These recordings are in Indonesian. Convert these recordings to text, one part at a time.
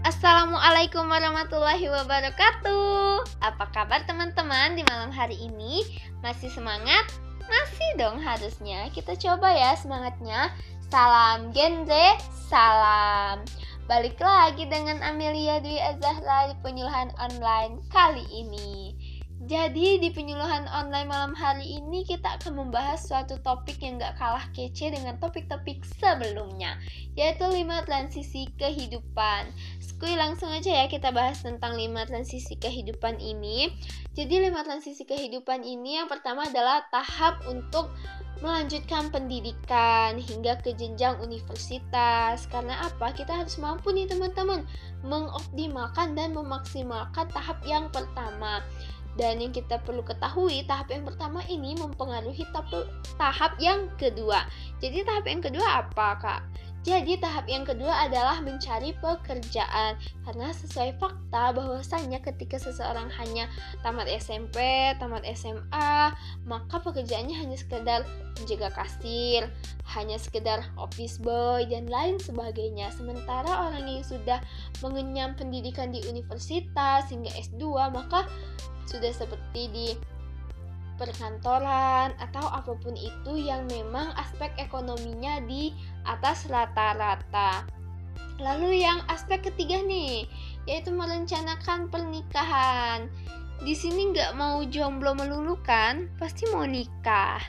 Assalamualaikum warahmatullahi wabarakatuh. Apa kabar teman-teman di malam hari ini? Masih semangat? Masih dong harusnya. Kita coba ya semangatnya. Salam Gen Z, salam. Balik lagi dengan Amelia Dwi Azahra di penyuluhan online kali ini. Jadi di penyuluhan online malam hari ini kita akan membahas suatu topik yang gak kalah kece dengan topik-topik sebelumnya Yaitu 5 transisi kehidupan Skui langsung aja ya kita bahas tentang 5 transisi kehidupan ini Jadi 5 transisi kehidupan ini yang pertama adalah tahap untuk melanjutkan pendidikan hingga ke jenjang universitas Karena apa? Kita harus mampu nih teman-teman mengoptimalkan dan memaksimalkan tahap yang pertama dan yang kita perlu ketahui, tahap yang pertama ini mempengaruhi tahap yang kedua. Jadi tahap yang kedua apa, Kak? Jadi tahap yang kedua adalah mencari pekerjaan karena sesuai fakta bahwasanya ketika seseorang hanya tamat SMP, tamat SMA, maka pekerjaannya hanya sekedar menjaga kasir, hanya sekedar office boy dan lain sebagainya. Sementara orang yang sudah mengenyam pendidikan di universitas hingga S2 maka sudah seperti di perkantoran atau apa pun itu yang memang aspek ekonominya di atas rata-rata. Lalu yang aspek ketiga nih, yaitu merencanakan pernikahan. Di sini nggak mau jomblo melulu kan, pasti mau nikah.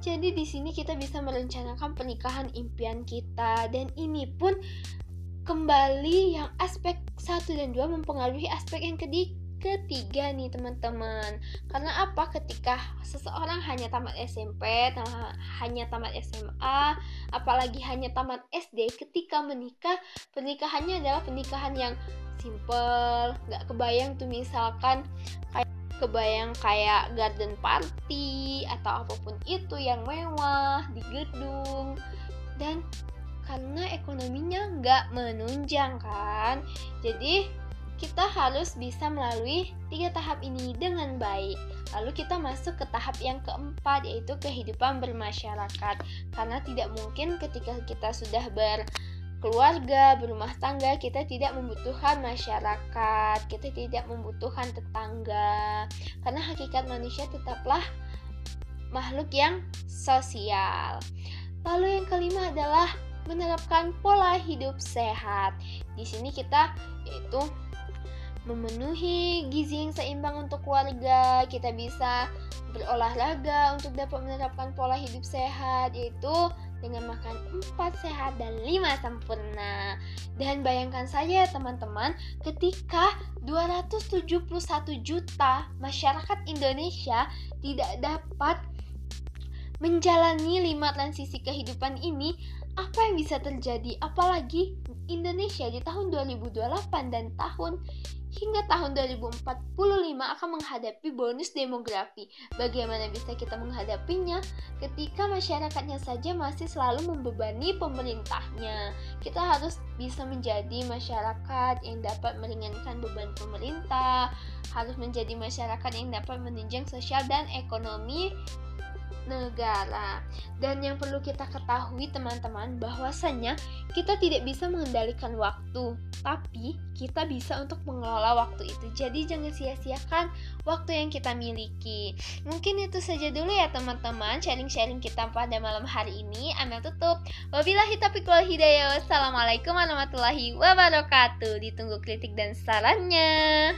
Jadi di sini kita bisa merencanakan pernikahan impian kita dan ini pun kembali yang aspek satu dan dua mempengaruhi aspek yang ketiga ketiga nih teman-teman. Karena apa? Ketika seseorang hanya tamat SMP hanya tamat SMA apalagi hanya tamat SD ketika menikah pernikahannya adalah pernikahan yang simple nggak kebayang tuh misalkan kayak kebayang kayak garden party atau apa pun itu yang mewah di gedung. Dan karena ekonominya nggak menunjang kan jadi kita harus bisa melalui tiga tahap ini dengan baik. Lalu kita masuk ke tahap yang keempat yaitu kehidupan bermasyarakat. Karena tidak mungkin ketika kita sudah berkeluarga, berumah tangga, kita tidak membutuhkan masyarakat, kita tidak membutuhkan tetangga. Karena hakikat manusia tetaplah makhluk yang sosial. Lalu yang kelima adalah menerapkan pola hidup sehat. Di sini kita yaitu memenuhi gizi yang seimbang untuk keluarga, kita bisa berolahraga untuk dapat menerapkan pola hidup sehat yaitu dengan makan 4 sehat dan 5 sempurna. Dan bayangkan saja ya teman-teman, ketika 271 juta masyarakat Indonesia tidak dapat menjalani lima transisi kehidupan ini, apa yang bisa terjadi? Apalagi Indonesia di tahun 2028 dan tahun hingga tahun 2045 akan menghadapi bonus demografi. Bagaimana bisa kita menghadapinya ketika masyarakatnya saja masih selalu membebani pemerintahnya? Kita harus bisa menjadi masyarakat yang dapat meringankan beban pemerintah, harus menjadi masyarakat yang dapat menunjang sosial dan ekonomi negara. Dan yang perlu kita ketahui teman-teman bahwasanya kita tidak bisa mengendalikan waktu, tapi kita bisa untuk mengelola waktu itu. Jadi jangan sia-siakan waktu yang kita miliki. Mungkin itu saja dulu ya teman-teman sharing-sharing kita pada malam hari ini. Amel tutup. Wabillahi taufiq wal hidayah. Wassalamualaikum warahmatullahi wabarakatuh. Ditunggu kritik dan sarannya.